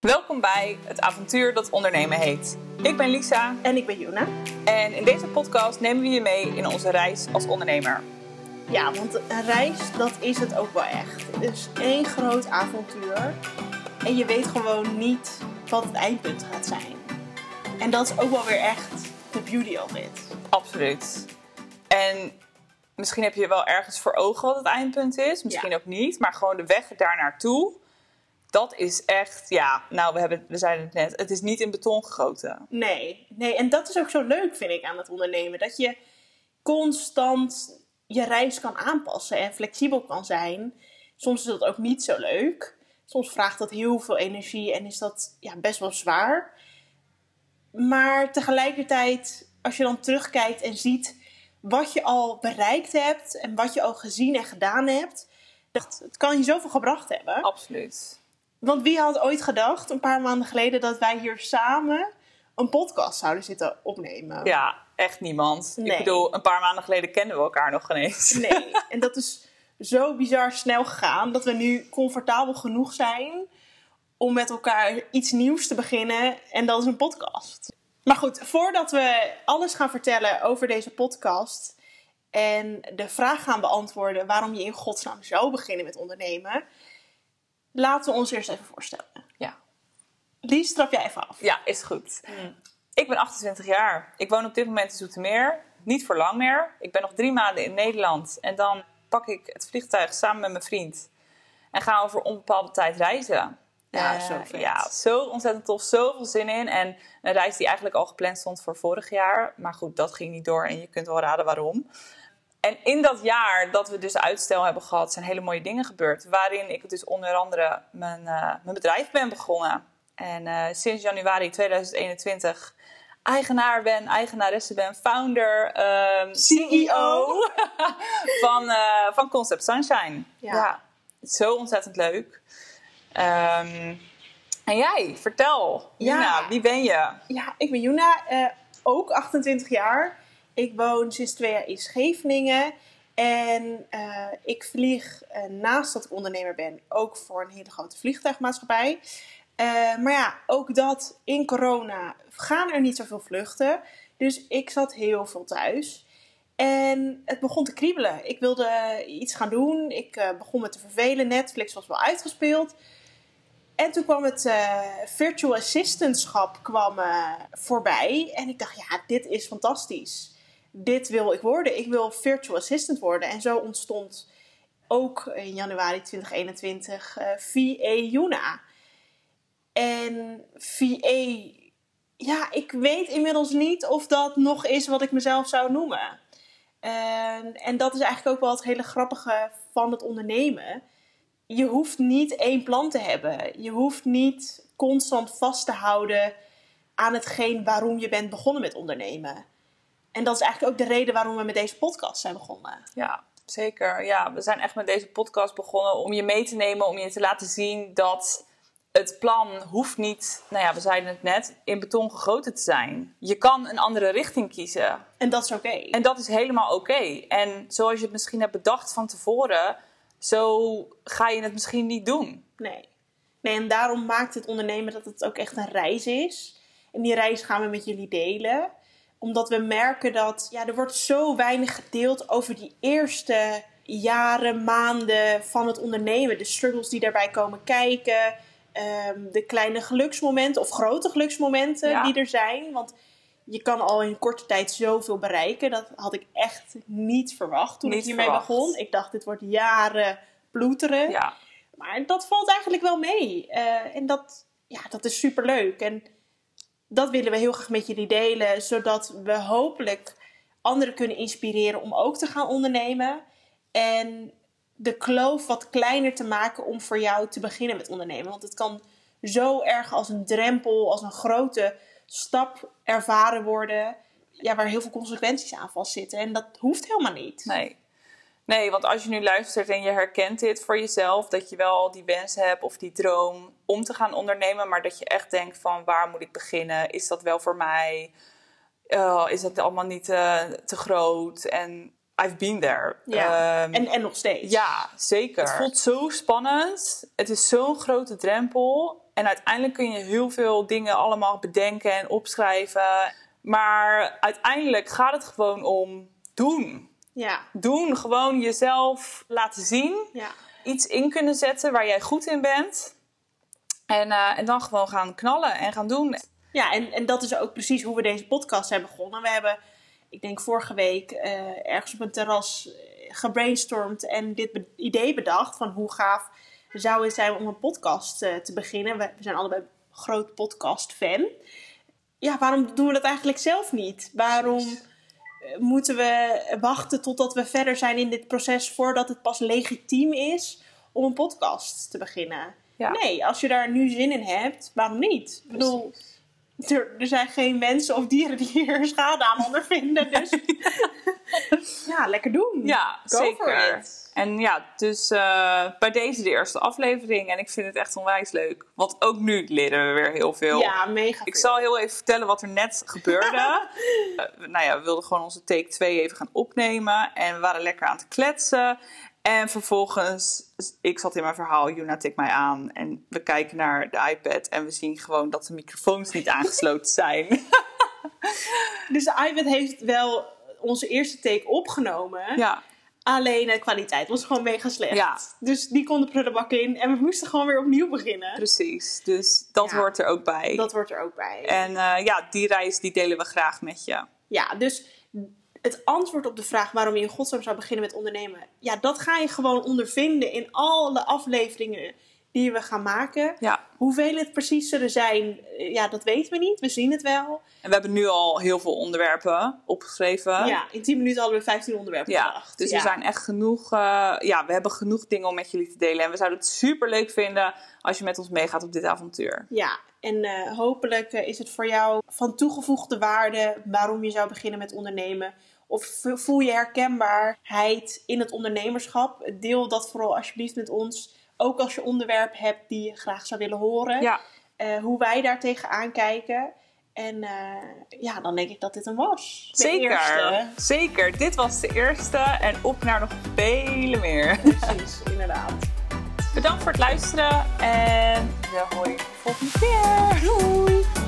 Welkom bij het avontuur dat ondernemen heet. Ik ben Lisa En ik ben Juna. en in deze podcast nemen we je mee in onze reis als ondernemer. Ja, want een reis, dat is het ook wel echt. Het is één groot avontuur. En je weet gewoon niet wat het eindpunt gaat zijn. En dat is ook wel weer echt de beauty of it. Absoluut. En misschien heb je wel ergens voor ogen wat het eindpunt is, misschien Ja. ook niet, maar gewoon de weg daar naartoe. Dat is echt, ja, nou, we, hebben, we zeiden het net, het is niet in beton gegoten. Nee, nee, en dat is ook zo leuk, vind ik, aan het ondernemen. Dat je constant je reis kan aanpassen en flexibel kan zijn. Soms is dat ook niet zo leuk. Soms vraagt dat heel veel energie en is dat ja, best wel zwaar. Maar tegelijkertijd, als je dan terugkijkt en ziet wat je al bereikt hebt en wat je al gezien en gedaan hebt, dat het kan je zoveel gebracht hebben. Absoluut. Want wie had ooit gedacht, een paar maanden geleden, dat wij hier samen een podcast zouden zitten opnemen? Ja, echt niemand. Ik bedoel, een paar maanden geleden kenden we elkaar nog geen eens. Nee, en dat is zo bizar snel gegaan dat we nu comfortabel genoeg zijn om met elkaar iets nieuws te beginnen en dat is een podcast. Maar goed, voordat we alles gaan vertellen over deze podcast en de vraag gaan beantwoorden waarom je in godsnaam zou beginnen met ondernemen, laten we ons eerst even voorstellen. Ja. Lies, trap jij even af. Ja, is goed. Ik ben 28 jaar. Ik woon op dit moment in Zoetermeer. Niet voor lang meer. Ik ben nog drie maanden in Nederland. En dan pak ik het vliegtuig samen met mijn vriend. En gaan we voor onbepaalde tijd reizen. Ja, Eh, zo vet. Ja, zo ontzettend tof. Zoveel zin in. En een reis die eigenlijk al gepland stond voor vorig jaar. Maar goed, dat ging niet door. En je kunt wel raden waarom. En in dat jaar dat we dus uitstel hebben gehad, zijn hele mooie dingen gebeurd. Waarin ik dus onder andere mijn, eh, mijn bedrijf ben begonnen. En eh, sinds januari 2021 eigenaar ben, eigenaresse ben, founder, ehm, CEO van, eh, van Concept Sunshine. Ja. zo ontzettend leuk. Ehm, en jij, vertel. Ja. Juna, wie ben je? Ja, ik ben Juna, ook 28 jaar. Ik woon sinds twee jaar in Scheveningen. En eh, ik vlieg eh, naast dat ik ondernemer ben ook voor een hele grote vliegtuigmaatschappij. Eh, maar ja, ook dat in corona gaan er niet zoveel vluchten. Dus ik zat heel veel thuis. En het begon te kriebelen. Ik wilde iets gaan doen. Ik begon me te vervelen. Netflix was wel uitgespeeld. En toen kwam het virtual assistantschap kwam, voorbij. En ik dacht, ja, dit is fantastisch. Dit wil ik worden. Ik wil virtual assistant worden. En zo ontstond ook in januari 2021 eh VA. En VA, ja, ik weet inmiddels niet of dat nog is wat ik mezelf zou noemen. En, en dat is eigenlijk ook wel het hele grappige van het ondernemen je hoeft niet één plan te hebben. Je hoeft niet constant vast te houden aan hetgeen waarom je bent begonnen met ondernemen. En dat is eigenlijk ook de reden waarom we met deze podcast zijn begonnen. Ja, zeker. Ja, we zijn echt met deze podcast begonnen om je mee te nemen, om je te laten zien dat het plan hoeft niet, nou ja, we zeiden het net, in beton gegoten te zijn. Je kan een andere richting kiezen. En dat is oké. En dat is helemaal oké. En zoals je het misschien hebt bedacht van tevoren, zo ga je het misschien niet doen. Nee. nee, en daarom maakt het ondernemen dat het ook echt een reis is. En die reis gaan we met jullie delen. Omdat we merken dat ja, er wordt zo weinig gedeeld over die eerste jaren, maanden van het ondernemen. De struggles die daarbij komen kijken. ehm, de kleine geluksmomenten of grote geluksmomenten Ja. die er zijn. Want je kan al in korte tijd zoveel bereiken. Dat had ik echt niet verwacht toen Niet ik hiermee verwacht. begon. Ik dacht, dit wordt jaren ploeteren. Ja, Maar dat valt eigenlijk wel mee. Eh, en dat, ja, dat is super leuk. En dat willen we heel graag met jullie delen, zodat we hopelijk anderen kunnen inspireren om ook te gaan ondernemen. En de kloof wat kleiner te maken om voor jou te beginnen met ondernemen. Want het kan zo erg als een drempel, als een grote stap ervaren worden. Ja, waar heel veel consequenties aan vastzitten. En dat hoeft helemaal niet. nee. Nee, want als je nu luistert en je herkent dit voor jezelf, dat je wel die wens hebt of die droom om te gaan ondernemen, maar dat je echt denkt van waar moet ik beginnen? Is dat wel voor mij? Eh, is het allemaal niet eh, te groot? En I've been there. Ja. Ehm, en, en nog steeds. ja, zeker. Het voelt zo spannend. Het is zo'n grote drempel. En uiteindelijk kun je heel veel dingen allemaal bedenken en opschrijven. Maar uiteindelijk gaat het gewoon om doen. Ja. Doen, gewoon jezelf laten zien. Ja. Iets in kunnen zetten waar jij goed in bent. En, eh, en dan gewoon gaan knallen en gaan doen. Ja, en, en dat is ook precies hoe we deze podcast zijn begonnen. We hebben, ik denk vorige week, eh, ergens op een terras eh, gebrainstormd en dit be- idee bedacht van hoe gaaf zou het zijn om een podcast te beginnen. We, we zijn allebei groot podcast-fan. Ja, waarom doen we dat eigenlijk zelf niet? Waarom moeten we wachten totdat we verder zijn in dit proces voordat het pas legitiem is om een podcast te beginnen? Ja. Nee, als je daar nu zin in hebt, waarom niet? Ik bedoel, er, er zijn geen mensen of dieren die hier schade aan ondervinden. Dus ja, lekker doen. Ja, Go zeker. En ja, dus eh, bij deze de eerste aflevering. En ik vind het echt onwijs leuk. Want ook nu leren we weer heel veel. Ja, mega. Ik zal heel even vertellen wat er net gebeurde. Eh, nou ja, we wilden gewoon onze take 2 even gaan opnemen. En we waren lekker aan het kletsen. En vervolgens, ik zat in mijn verhaal, Juna tikt mij aan. En we kijken naar de iPad en we zien gewoon dat de microfoons niet aangesloten zijn. Dus de iPad heeft wel onze eerste take opgenomen. ja, Alleen de kwaliteit was gewoon mega slecht. Ja. Dus die kon de prullenbak in en we moesten gewoon weer opnieuw beginnen. precies. Dus dat Ja. hoort er ook bij. Dat wordt er ook bij. En eh, ja, die reis die delen we graag met je. Ja, dus het antwoord op de vraag waarom je in godsnaam zou beginnen met ondernemen. Ja, dat ga je gewoon ondervinden in alle afleveringen die we gaan maken. Ja. Hoeveel het precies zullen zijn, eh, ja, dat weten we niet. We zien het wel. En we hebben nu al heel veel onderwerpen opgeschreven. Ja, in 10 minuten hadden we 15 onderwerpen Ja, bedacht. dus ja. er zijn echt genoeg, eh, ja, we hebben genoeg dingen om met jullie te delen. En we zouden het super leuk vinden als je met ons meegaat op dit avontuur. Ja, en eh, hopelijk is het voor jou van toegevoegde waarde waarom je zou beginnen met ondernemen. Of voel je herkenbaarheid in het ondernemerschap. Deel dat vooral alsjeblieft met ons. Ook als je onderwerp hebt die je graag zou willen horen. Ja, Eh, hoe wij daar tegenaan kijken. En eh, ja, dan denk ik dat dit een was. De zeker. eerste. Zeker. Dit was de eerste en op naar nog vele meer. Precies, inderdaad. Bedankt voor het luisteren en we horen je volgende keer. Doei!